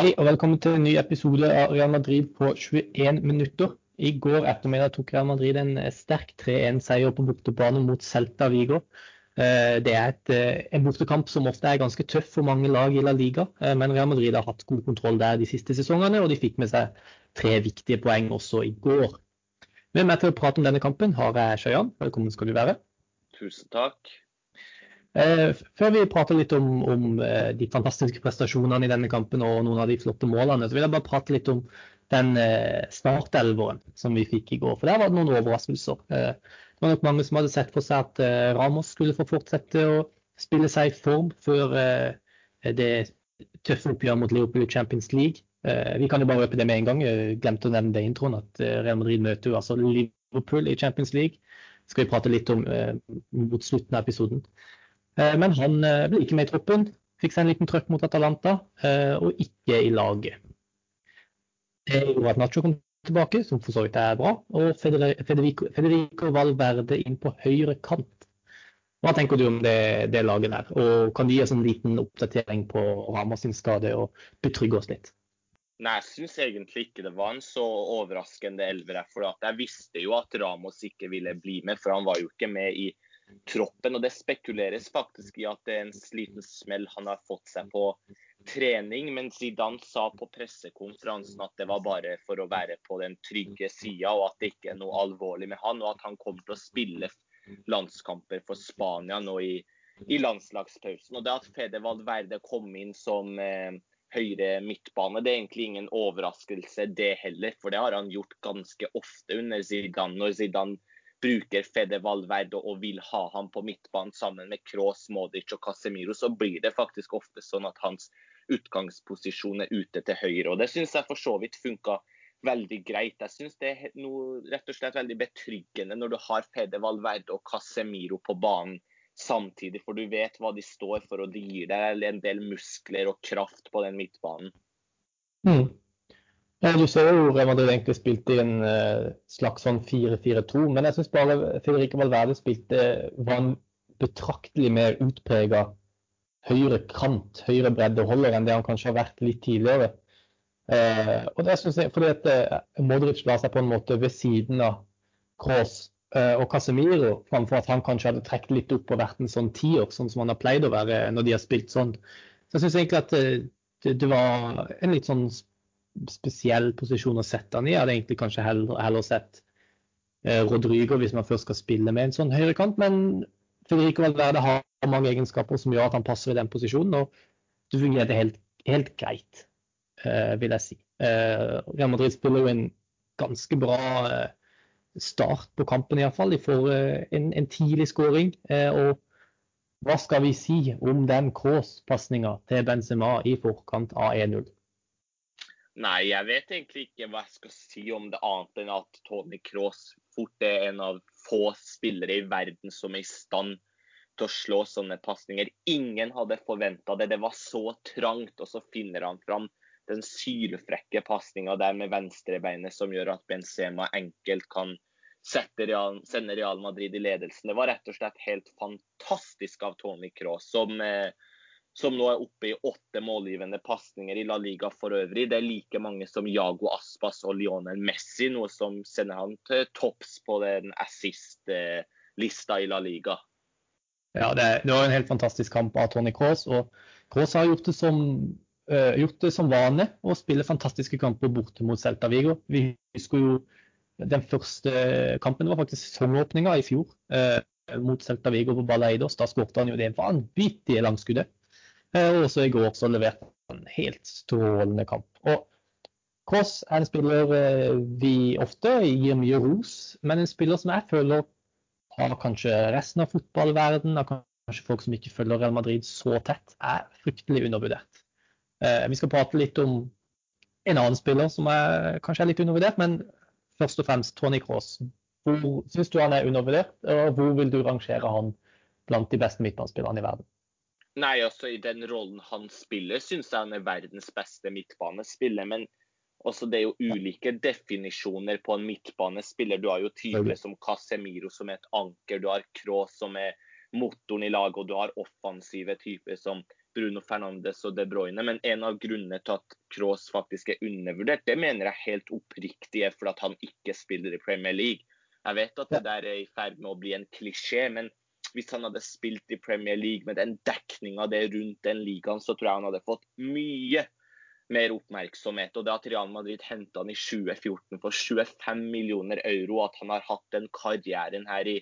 Hei og velkommen til en ny episode av Real Madrid på 21 minutter. I går ettermiddag tok Real Madrid en sterk 3-1-seier på bortebane mot Celta Vigo. Eh, det er et, eh, en bortekamp som ofte er ganske tøff for mange lag i La Liga, eh, men Real Madrid har hatt god kontroll der de siste sesongene, og de fikk med seg tre viktige poeng også i går. Med meg til å prate om denne kampen har jeg Shayan. Velkommen skal du være. Tusen takk. Eh, før vi prater litt om, om eh, de fantastiske prestasjonene i denne kampen og noen av de flotte målene, så vil jeg bare prate litt om den eh, startelveren som vi fikk i går. For der var det noen overraskelser. Det var nok mange som hadde sett for seg at Ramos skulle få fortsette å spille seg i form før det tøffe oppgjøret mot Liverpool i Champions League. vi kan jo bare røpe det med en gang. Jeg glemte å nevne det i introen, at Real Madrid møter jo altså Liverpool i Champions League. Det skal vi prate litt om mot slutten av episoden. Eh, men han eh, ble ikke med i troppen. Fikk seg en liten trøkk mot Atalanta, eh, og ikke i laget. Det gjorde at Nacho kom tilbake, som for så vidt er bra, og Federico, Valverde inn på høyre kant. Hva tenker du om det, det laget der? Og kan du gi oss en liten oppdatering på Ramas skade og betrygge oss litt? Nei, jeg syns egentlig ikke det var en så overraskende elver. For jeg visste jo at Ramos ikke ville bli med, for han var jo ikke med i troppen. Og det spekuleres faktisk i at det er en sliten smell han har fått seg på trening. Men Zidane sa på pressekonferansen at det var bare for å være på den trygge sida, og at det ikke er noe alvorlig med han, og at han kommer til å spille landskamper for Spania nå i, i landslagspausen. Og det at Fede Valverde kom inn som eh, høyre midtbane. Det er egentlig ingen overraskelse, det heller. For det har han gjort ganske ofte under Zidane. Når Zidane bruker Fede Valverde og vil ha ham på midtbanen sammen med Kroos, Modic og Casemiro, så blir det faktisk ofte sånn at hans utgangsposisjon er ute til høyre. og Det syns jeg for så vidt funka veldig greit. Jeg syns det er noe rett og slett veldig betryggende når du har Fede Valverde og Casemiro på banen samtidig, for du vet hva de står for, og de gir deg en del muskler og kraft på den midtbanen. Mm. Ja, du ser jo Real Madrid egentlig spilte i en uh, slags sånn 4-4-2, men jeg syns bare Federico Valverde spilte var en betraktelig mer utprega høyre kant, høyre breddeholder enn det han kanskje har vært litt tidligere. Og det synes jeg, fordi at Modric la seg på en måte ved siden av Kroos og Casemiro, framfor at han kanskje hadde trukket litt opp og vært en sånn tier, sånn som han har pleid å være når de har spilt sånn. Så jeg syns egentlig at det, det, var en litt sånn spesiell posisjon å sette han i. Jeg hadde egentlig kanskje heller, heller sett eh, Rodrigo hvis man først skal spille med en sånn høyrekant. Men Federico Valverde har mange egenskaper som gjør at han passer i den posisjonen. Og det fungerte helt, helt greit, eh, vil jeg si. Eh, Real Madrid spiller jo en ganske bra eh, start på kampen, iallfall. De får eh, en, en tidlig skåring. Eh, og hva skal vi si om den Cross-pasninga til Benzema i forkant av 1-0? Nei, jeg vet egentlig ikke hva jeg skal si om det annet enn at Tony Cross fort er en av få spillere i verden som er i stand til å slå sånne pasninger. Ingen hadde forventa det. Det var så trangt, og så finner han fram den sylfrekke pasninga der med venstrebeinet som gjør at Benzema enkelt kan Real, sende Real Madrid i ledelsen. Det var rett og slett helt fantastisk av Tony Cross, som eh, som nå er oppe i åtte målgivende pasninger i La Liga for øvrig. Det er like mange som Jago Aspas og Lionel Messi, noe som sender han til topps på den assist-lista i La Liga. Ja, det, det, var en helt fantastisk kamp av Tony Kaas. og Kaas har gjort det som, uh, gjort det som vane å spille fantastiske kamper borte mot Celta Vigo. Vi husker jo den første kampen det var faktisk sesongåpninga i fjor uh, mot Celta Vigo på Baleidos. Da skåret han jo det vanvittige langskuddet. Eh, og også i går så leverte han en helt strålende kamp. Og Cross er en spiller eh, vi ofte gir mye ros, men en spiller som jeg føler har kanskje resten av fotballverden, har kanskje folk som ikke følger Real Madrid så tett, er fryktelig undervurdert. Eh, vi skal prate litt om en annen spiller som er, kanskje er litt undervurdert, men først og fremst Tony Cross. Hvor syns du han er undervurdert, og hvor vil du rangere han blant de beste midtbanespillerne i verden? Nei, altså i den rollen han spiller, syns jeg han er verdens beste midtbanespiller. Men også det er jo ulike definisjoner på en midtbanespiller. Du har jo typer som Casemiro som er et anker, du har Kroos som er motoren i laget, og du har offensive typer som Bruno Fernandes og De Bruyne. Men en av grunnene til at Kroos faktisk er undervurdert, det mener jeg helt oppriktig er fordi han ikke spiller i Premier League. Jeg vet at det der er i ferd med å bli en klisjé, men hvis han hadde spilt i Premier League med den dekninga det rundt den ligaen, så tror jeg han hadde fått mye mer oppmerksomhet. Og det at Real Madrid henta han i 2014 for 25 millioner euro, at han har hatt den karrieren her i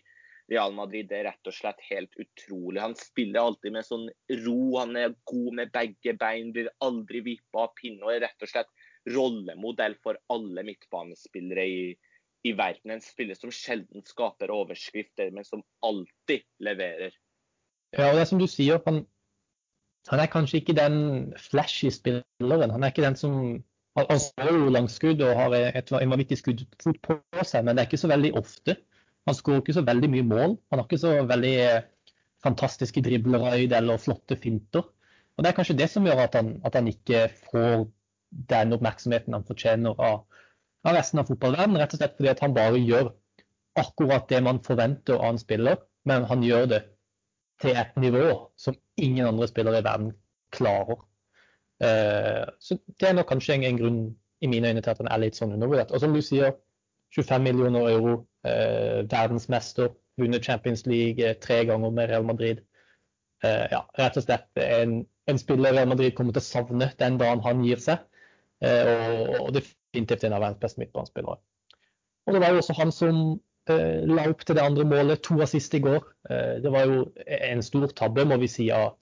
Real Madrid, det er rett og slett helt utrolig. Han spiller alltid med sånn ro, han er god med begge bein, blir aldri vippa av pinne og er rett og slett rollemodell for alle midtbanespillere i, i verden. En spiller som sjelden skaper overskrifter, men som alltid leverer. Ja, og det er som du sier, han, han er kanskje ikke den flashy spilleren. Han er ikke den som Han skårer jo langskudd og har et, en vanvittig skuddfot på seg, men det er ikke så veldig ofte. Han skårer ikke så veldig mye mål. Han har ikke så veldig fantastiske driblerøyd eller flotte finter. Og Det er kanskje det som gjør at han, at han ikke får den oppmerksomheten han fortjener av, av resten av fotballverdenen. Rett og slett fordi at han bare gjør akkurat det man forventer av en spiller, men han gjør det til et nivå som ingen andre spillere i verden klarer. Uh, så Det er nok kanskje en, grunn i mine øyne til at han er litt sånn undervurdert. Og som du sier, 25 millioner euro, eh, verdensmester, vunnet Champions League eh, tre ganger med Real Madrid. Eh, ja, rett og slett en, en, spiller Real Madrid kommer til å savne den dagen han gir seg. Eh, og, og, definitivt en av verdens beste midtbanespillere. Og det var jo også han som eh, la opp til det andre målet, to assist i går. Eh, det var jo en stor tabbe, må vi si, av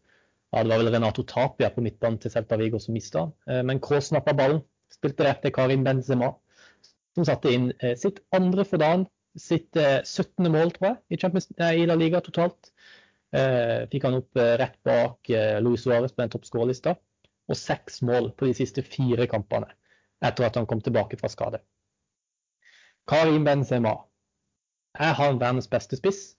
ja, det var vel Renato Tapia på midtbanen til Celta Vigo som mista han. Men Kroos snappa ballen, spilte rett til Karim Benzema som satte inn eh, sitt andre for dagen. Sitt 17. Eh, mål, tror jeg, i, Champions, i La Liga totalt. Eh, fikk han opp rett bak Luis Suárez på den toppskårerlista. Og seks mål på de siste fire kampene etter at han kom tilbake fra skade. Karim Benzema, er han verdens beste spiss?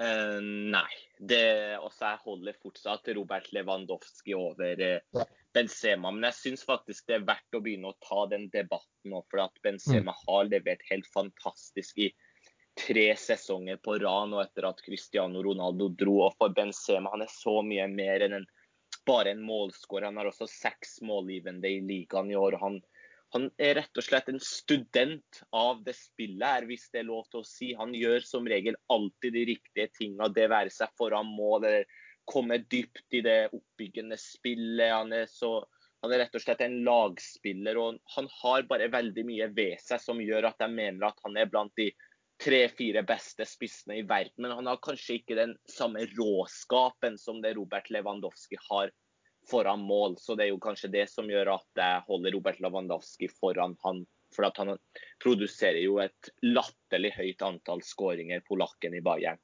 Uh, nei. Det, også jeg holder fortsatt Robert Lewandowski over uh, Benzema. Men jeg syns faktisk det er verdt å begynne å ta den debatten nå. For at Benzema mm. har levert helt fantastisk i tre sesonger på rad nå etter at Cristiano Ronaldo dro. Og for Benzema han er så mye mer enn en, bare en målskårer. Han har også seks målgivende i ligaen i år. Han, han er rett og slett en student av det spillet her, hvis det er lov til å si. Han gjør som regel alltid de riktige tinga, det være seg foran mål eller komme dypt i det oppbyggende spillet. Han er, så, han er rett og slett en lagspiller. og Han har bare veldig mye ved seg som gjør at jeg mener at han er blant de tre-fire beste spissene i verden. Men han har kanskje ikke den samme råskapen som det Robert Lewandowski har foran mål. Så det er jo kanskje det som gjør at jeg holder Robert Lewandowski foran han. For han produserer jo et latterlig høyt antall skåringer, polakken i Bayern.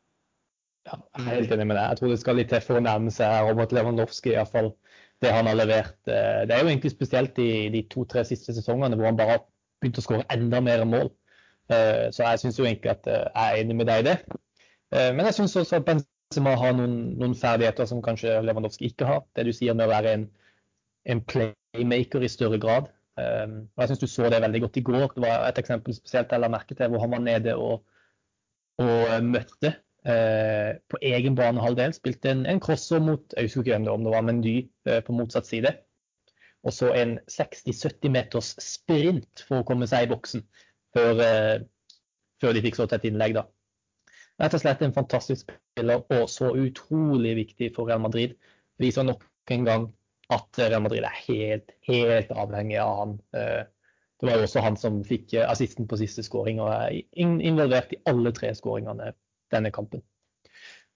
Ja, jeg er helt enig med deg. Jeg tror det skal litt til for å nærme seg Robert Lewandowski, iallfall det han har levert. Eh, det er jo egentlig spesielt i de to-tre siste sesongene hvor han bare har begynt å skåre enda mer mål. Eh, så jeg syns egentlig at eh, jeg er enig med deg i det. Men jeg syns også at Benzema har noen, noen, ferdigheter som kanskje Lewandowski ikke har. Det du sier med å være en, en playmaker i større grad. Og jeg syns du så det veldig godt i går. Det var et eksempel spesielt jeg la merke til hvor han var nede og, og møtte Eh, på egen banehalvdel. Spilte en, en crosser mot jeg husker ikke hvem det, om det var Mendy eh, på motsatt side. Og så en 60-70 meters sprint for å komme seg i boksen før, eh, før de fikk så tett innlegg. da. Rett og slett en fantastisk spiller og så utrolig viktig for Real Madrid. Viser nok en gang at Real Madrid er helt, helt avhengig av han. Det var jo også han som fikk assisten på siste skåring og er involvert i alle tre skåringene denne kampen.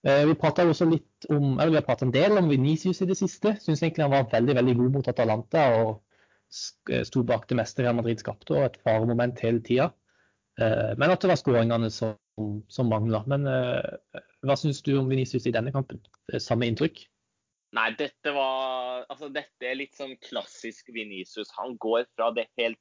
Eh, vi prata også litt om, eller vi har prata en del om Venicius i det siste. Syns egentlig han var veldig veldig god mot Atalanta og eh, sto bak det meste Real Madrid skapte og et faremoment hele tida. Eh, men at det var skåringene som, som mangla. Men hva syns du om Venicius i denne kampen? Samme inntrykk? Nei, dette var Altså, dette er litt sånn klassisk Venicius. Han går fra det helt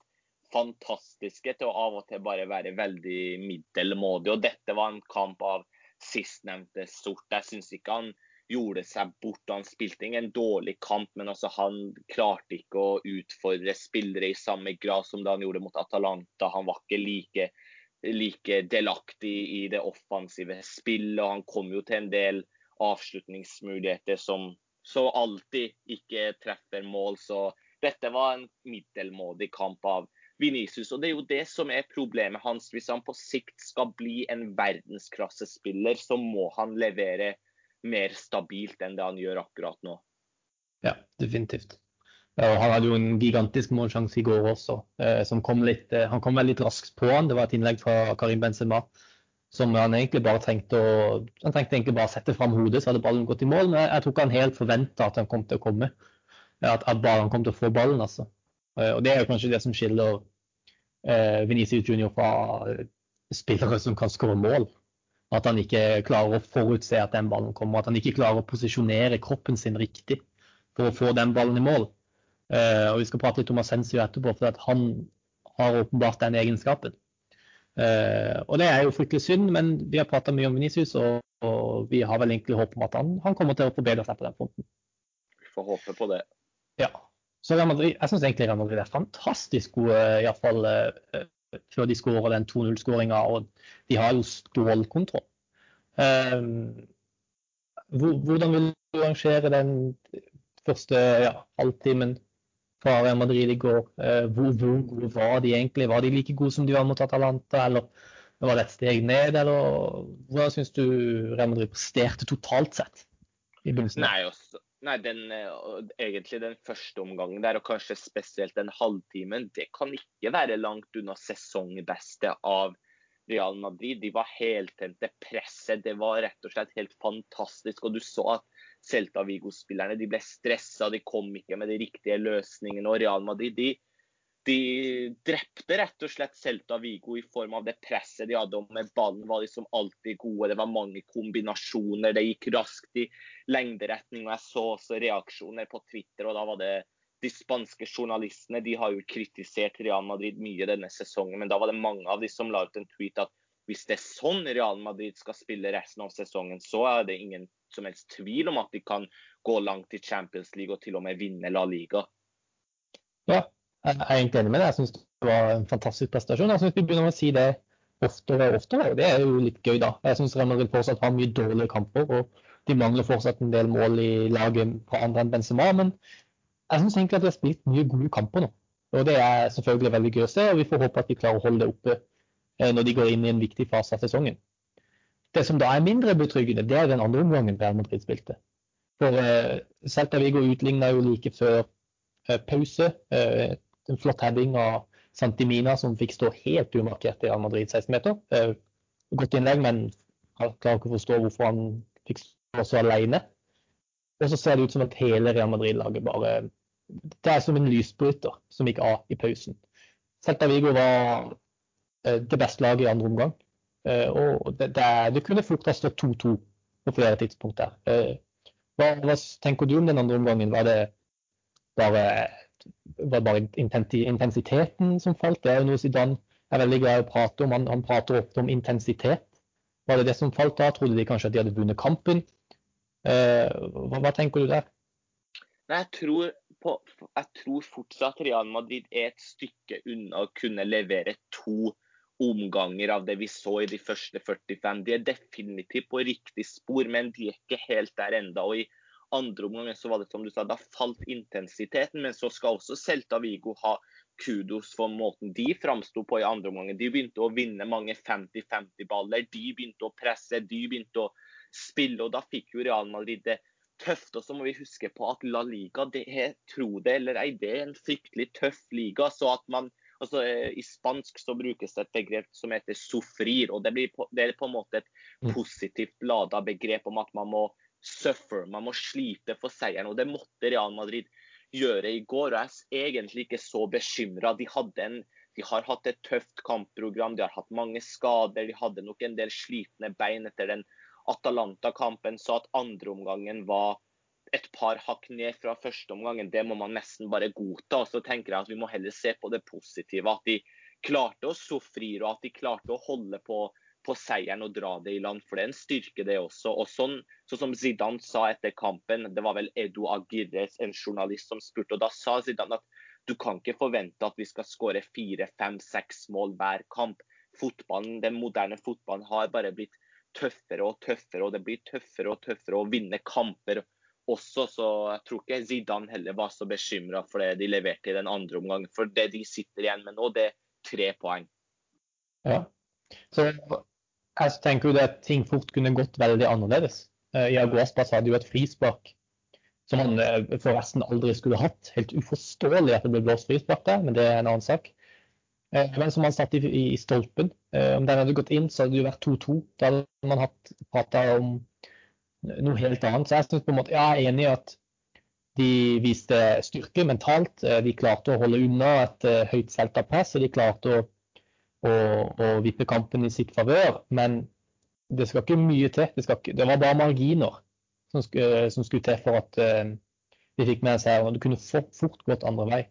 fantastiske til å av og til bare være veldig middelmådig. Og dette var en kamp av sistnevnte sort. Jeg syns ikke han gjorde seg bort. Han spilte ingen dårlig kamp, men altså han klarte ikke å utfordre spillere i samme grad som da han gjorde mot Atalanta. Han var ikke like, like delaktig i det offensive spillet. og Han kom jo til en del avslutningsmuligheter som så alltid ikke treffer mål. Så dette var en middelmådig kamp av Vinicius. Og det er jo det som er problemet hans. Hvis han på sikt skal bli en verdensklassespiller, så må han levere mer stabilt enn det han gjør akkurat nå. Ja, definitivt. Og han hadde jo en gigantisk målsjanse i går også, eh, som kom litt, eh, han kom veldig raskt på han. Det var et innlegg fra Karim Benzema som han egentlig bare trengte å han trengte egentlig bare sette fram hodet, så hadde ballen gått i mål. Men jeg, tror ikke han helt forventa at han kom til å komme. At, at bare han kom til å få ballen, altså. Eh, og det er jo kanskje det som skiller eh, Venezia Junior fra spillere som kan skåre mål. At han ikke klarer å forutse at den ballen kommer. At han ikke klarer å posisjonere kroppen sin riktig for å få den ballen i mål. Eh, og Vi skal prate litt om Ascencio etterpå, for han har åpenbart den egenskapen. Eh, og Det er jo fryktelig synd, men vi har prata mye om Venicius, og, og, vi har vel egentlig håp om at han, han kommer til å forbedre seg på den fronten. Vi får håpe på det. Ja. Så Real Madrid, jeg syns egentlig Real Madrid er fantastisk gode, iallfall før de skårer den 2-0-skåringa. Og de har jo stålkontroll. Um, hvordan vil du rangere den første ja, halvtimen fra Real Madrid i går? Uh, hvor, gode var de egentlig? Var de like gode som de var mot Atalanta, eller var det et steg ned? Eller hvordan syns du Real Madrid presterte totalt sett? i begynnelsen? Også, Nei, den, eh, egentlig den første omgangen der, og kanskje spesielt den halvtimen, det kan ikke være langt unna sesongbeste av Real Madrid. De var heltente. Presset det var rett og slett helt fantastisk. Og du så at Celta Vigo-spillerne de ble stressa, de kom ikke med de riktige løsningene. Og Real Madrid de de drepte rett og slett Celta Vigo i form av det presset de hadde. og Med ballen var de som alltid gode. Det var mange kombinasjoner. Det gikk raskt i lengderetning. og Jeg så også reaksjoner på Twitter. og da var det De spanske journalistene de har jo kritisert Real Madrid mye denne sesongen, men da var det mange av de som la ut en tweet at hvis det er sånn Real Madrid skal spille resten av sesongen, så er det ingen som helst tvil om at de kan gå langt i Champions League og til og med vinne La Liga. Ja, jeg er egentlig enig med deg. Jeg syns det var en fantastisk prestasjon. Jeg syns vi begynner å si det oftere og oftere, og det er jo litt gøy, da. Jeg syns Real Madrid fortsatt har mye dårlige kamper, og de mangler fortsatt en del mål i laget fra andre enn Benzema. Men jeg syns egentlig at de har spilt mye gode kamper nå. Og det er selvfølgelig veldig gøy å se, og vi får håpe at de klarer å holde det oppe eh, når de går inn i en viktig fase av sesongen. Det som da er mindre betryggende, det er den andre omgangen Real Madrid spilte. For uh, Celta Vigo utligna jo like før uh, pause. Uh, en flott heading av Santimina som fikk stå helt umarkert i Real Madrid 16-meter. Eh, godt innlegg, men jeg klarer ikke å forstå hvorfor han fikk stå så alene. Og så ser det ut som at hele Real Madrid-laget bare Det er som en lysbryter som gikk av i pausen. Celta Vigo var eh, det beste laget i andre omgang. Eh, og det, det, det kunne fort ha stått 2-2 på flere tidspunkter. Hva, hva tenker du om den andre omgangen? Var det bare var det bare intensiteten som falt? Det er jo noe Zidane er veldig glad i å prate om. Han, han, prater ofte om intensitet. Var det det som falt da? Trodde de kanskje at de hadde vunnet kampen? Eh, hva, hva, tenker du der? Nei, jeg, tror på, jeg tror fortsatt Real Madrid er et stykke unna å kunne levere to omganger av det vi så i de første 45. De er definitivt på riktig spor, men de er ikke helt der enda. Og i andre omgang så var det som du sa, da falt intensiteten. Men så skal også Celta Vigo ha kudos for måten de framsto på i andre omgang. De begynte å vinne mange 50-50-baller. De begynte å presse, de begynte å spille. og Da fikk jo Real Madrid det tøft. Og så må vi huske på at La Liga, det er, tro det eller ei, det er en fryktelig tøff liga. så at man Altså, I spansk så brukes det et begrep som heter sofrir. og Det, på, det er på en måte et mm. positivt lada begrep om at man må suffer. Man må slite for seieren. Og det måtte Real Madrid gjøre i går. Og jeg er egentlig ikke så bekymra. De, de, har hatt et tøft kampprogram, de har hatt mange skader. De hadde nok en del slitne bein etter den Atalanta-kampen, så at andreomgangen var et par hakk ned fra førsteomgangen, det må man nesten bare godta. Og så tenker jeg at vi må heller se på det positive. At de klarte å sofrire, og at de klarte å holde på på seieren og dra det i land. For det er en styrke, det også. Og sånn, sånn som Zidane sa etter kampen, det var vel Edo Agirres, en journalist, som spurte. og Da sa Zidane at du kan ikke forvente at vi skal skåre fire, fem, seks mål hver kamp. Fotballen, Den moderne fotballen har bare blitt tøffere og tøffere, og det blir tøffere og tøffere å vinne kamper. også, så jeg tror ikke Zidane heller var så bekymra for det de leverte i den andre omgang. For det de sitter igjen med nå, det er tre poeng. Ja. Så jeg tenker jo det at ting fort kunne gått veldig annerledes. I Iago Aspas hadde jo et frispark som han uh, forresten aldri skulle hatt. Helt uforståelig at det ble blåst frispark der, men det er en annen sak. Uh, men som han satt i, i stolpen. om den hadde gått inn, så hadde det jo vært 2-2. Da hadde man hatt prata om noe helt annet. Så jeg synes på en måte, jeg er enig i at de viste styrke mentalt. De klarte å holde unna et høyt felt av press, og de klarte å og, og vippe kampen i sitt favør. Men det skal ikke mye til. Det, ikke, det var bare marginer som, som, skulle til for at uh, de fikk med seg og Det kunne fort, fort gått andre vei.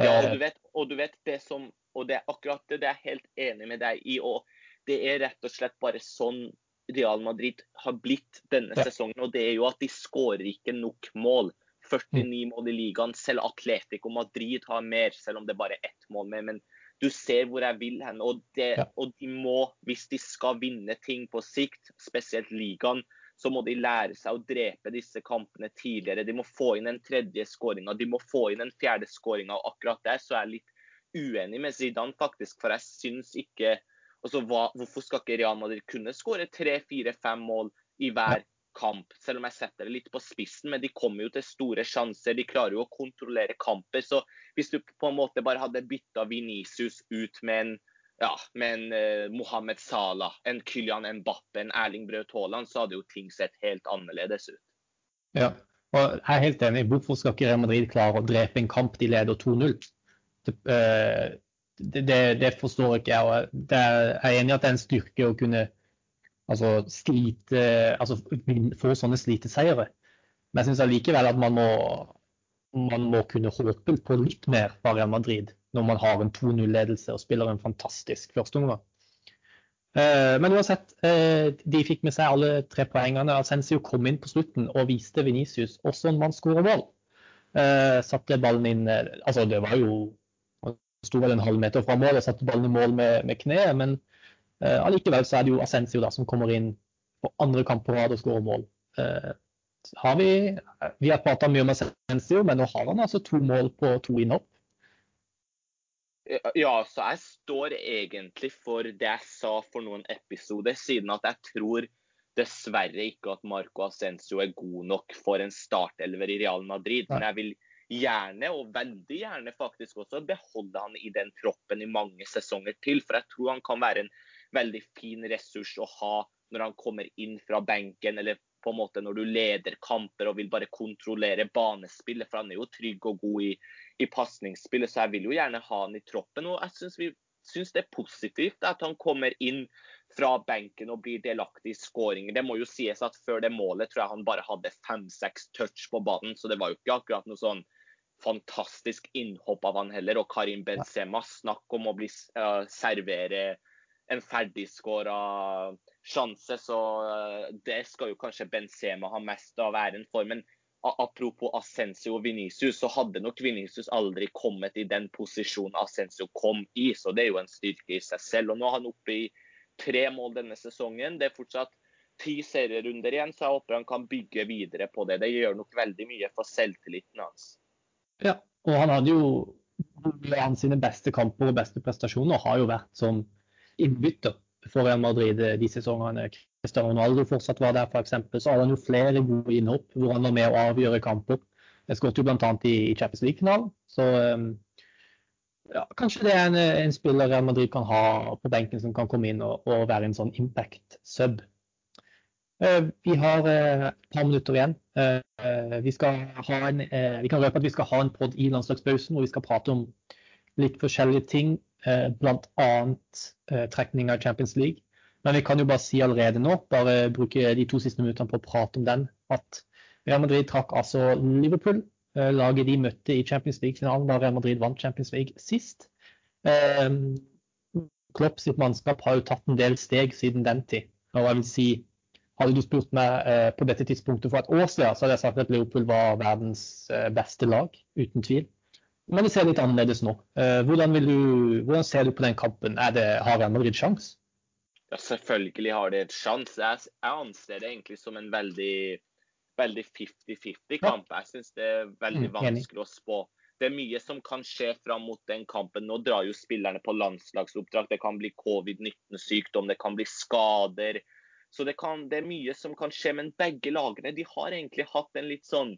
Ja, og du vet, og du vet det som Og det er akkurat det, det er jeg helt enig med deg i. og Det er rett og slett bare sånn Real Madrid har blitt denne ja. sesongen. Og det er jo at de skårer ikke nok mål. 49 mm. mål i ligaen. Selv Atletico Madrid har mer, selv om det er bare ett mål mer. Men du ser hvor jeg vil hen. Og, det, ja. og, de må, hvis de skal vinne ting på sikt, spesielt ligaen, så må de lære seg å drepe disse kampene tidligere. De må få inn den tredje skåringa, de må få inn den fjerde skåringa. Og akkurat der så er jeg litt uenig med Zidane, faktisk. For jeg syns ikke altså, hva, Hvorfor skal ikke Real Madrid kunne skåre tre, fire, fem mål i hver kamp, selv om jeg setter det litt på spissen. Men de kommer jo til store sjanser. De klarer jo å kontrollere kamper. Så hvis du på en måte bare hadde bytta Venicius ut med en, ja, med en eh, Mohammed Salah, en Kylian Mbappe, en Erling Braut Haaland, så hadde jo ting sett helt annerledes ut. Ja, og jeg er helt enig. Hvorfor skal ikke Real Madrid klare å drepe en kamp de leder 2-0? Det, uh, det, det, forstår ikke jeg. og jeg er enig i at det er en styrke å kunne altså slite, altså få sånne sliteseiere. Men jeg syns allikevel at man må, man må kunne håpe på litt mer fra Real Madrid når man har en 2-0-ledelse og spiller en fantastisk førsteomgang. Eh, men uansett, eh, de fikk med seg alle tre poengene. Ascensio kom inn på slutten og viste Venicius hvordan man skårer mål. Eh, satte ballen inn Altså, det var jo Han sto vel en halvmeter fra mål og satte ballen i mål med, med kneet, men allikevel så er det jo Ascencio da, som kommer inn på andre kamp på rad og skårer mål. Eh, har vi, vi har prata mye om Ascencio, men nå har han altså to mål på to innhopp. Ja, så jeg står egentlig for det jeg sa for noen episoder siden, at jeg tror dessverre ikke at Marco Ascencio er god nok for en startelver i Real Madrid. Men jeg vil gjerne, og veldig gjerne faktisk også, beholde han i den troppen i mange sesonger til. For jeg tror han kan være en veldig fin ressurs å ha når han kommer inn fra benken, eller på en måte når du leder kamper og vil bare kontrollere banespillet. For han er jo trygg og god i, i pasningsspillet, så jeg vil jo gjerne ha han i troppen. Og jeg syns vi syns det er positivt at han kommer inn fra benken og blir delaktig i skåringer. Det må jo sies at før det målet tror jeg han bare hadde fem-seks touch på banen, så det var jo ikke akkurat noe sånn fantastisk innhopp av han heller. Og Karim Benzema, snakk om å bli, uh, servere en ferdigskåra sjanse, så eh, det skal jo kanskje Benzema ha mest av æren for. Men apropos Ascencio og Venicius, så hadde nok Venicius aldri kommet i den posisjonen Ascencio kom i. Så det er jo en styrke i seg selv. Og nå er han oppe i tre mål denne sesongen. Det er fortsatt ti serierunder igjen, så jeg håper han kan bygge videre på det. Det gjør nok veldig mye for selvtilliten hans. Ja, og han hadde jo hans sine beste kamper og beste prestasjoner har jo vært som innbytter for Real Madrid de sesongene Cristiano Ronaldo fortsatt var der, f.eks. Så hadde han jo flere gode innhopp hvor han var med å avgjøre kamper. Jeg skåret jo bl.a. i, i Champions League-finalen. Så um, ja, kanskje det er en, en, spiller Real Madrid kan ha på benken som kan komme inn og, og være en sånn impact-sub. Uh, vi har et par minutter igjen. Vi, en, vi, kan røpe at vi skal ha en pod i landslagspausen hvor vi skal prate om litt forskjellige ting Eh, bl.a. Eh, trekning av Champions League. Men vi kan jo bare si allerede nå, bare bruke de to siste minuttene på å prate om den, at Real Madrid trakk altså Liverpool. Eh, laget de møtte i Champions League-finalen da Real Madrid vant Champions League sist. Klopp sitt mannskap har jo tatt en del steg siden den tid. Og jeg vil si, Hadde du spurt meg på dette tidspunktet for et år siden, så hadde jeg sagt at Liverpool var verdens beste lag, uten tvil. Men det ser litt annerledes nå. Eh, hvordan, du, hvordan ser du på den kampen? Det, har Real Madrid sjanse? Ja, selvfølgelig har de et sjanse. Jeg, jeg, anser det egentlig som en veldig veldig 50-50 kamp. Jeg syns det er veldig Mm, vanskelig å spå. Det er mye som kan skje fram mot den kampen. Nå drar jo spillerne på landslagsoppdrag. Det kan bli covid-19-sykdom, det kan bli skader. Så det, kan, det er mye som kan skje. Men begge lagene de har egentlig hatt en litt sånn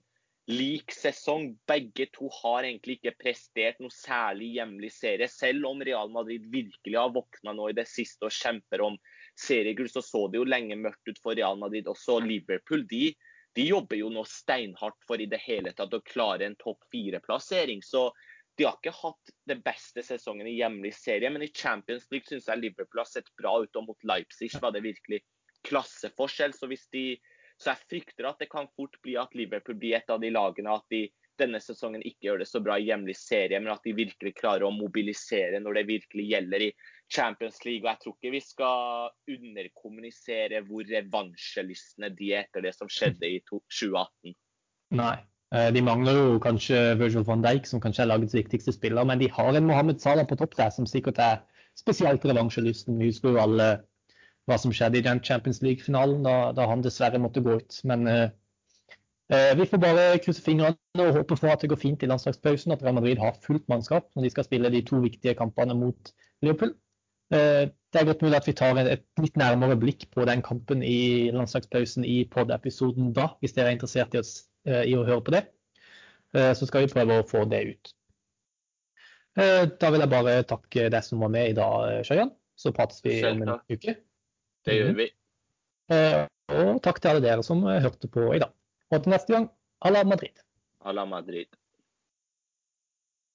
lik sesong. Begge to har egentlig ikke prestert noe særlig hjemlig serie. Selv om Real Madrid virkelig har våkna nå i det siste og kjemper om seriegull, så så det jo lenge mørkt ut for Real Madrid. Også Liverpool de, de jobber jo nå steinhardt for i det hele tatt å klare en topp fire-plassering. Så de har ikke hatt det beste sesongen i hjemlig serie, men i Champions League syns jeg Liverpool har sett bra ut. Og mot Leipzig var det virkelig klasseforskjell. Så, hvis de, så jeg frykter at det kan fort bli at Liverpool blir et av de lagene at de denne sesongen ikke gjør det så bra i hjemlig serie, men at de virkelig klarer å mobilisere når det virkelig gjelder i Champions League. Og jeg tror ikke vi skal underkommunisere hvor revansjelystne de er etter det som skjedde i 2018. Nei. Eh, De mangler jo kanskje Virgil van Dijk, som kanskje er lagets viktigste spiller, men de har en Mohammed Salah på topp der, som sikkert er spesielt revansjelysten. Vi husker jo alle hva som skjedde i den Champions League-finalen, da, da han dessverre måtte gå ut. Men eh, eh, vi får bare krysse fingrene og håpe for at det går fint i landslagspausen, at Real Madrid har fullt mannskap når de skal spille de to viktige kampene mot Liverpool. Eh, det er godt mulig at vi tar et, et litt nærmere blikk på den kampen i landslagspausen i pod-episoden da, hvis dere er interessert i, oss, eh, i å høre på det. Eh, Så skal vi prøve å få det ut. Eh, Da vil jeg bare takke deg som var med i dag, Sjøjan. Så prates vi om en uke. Det gjør Mhm. vi. Eh, Og takk til alle dere som hørte på i dag. Og til neste gang, à la Madrid. À la Madrid.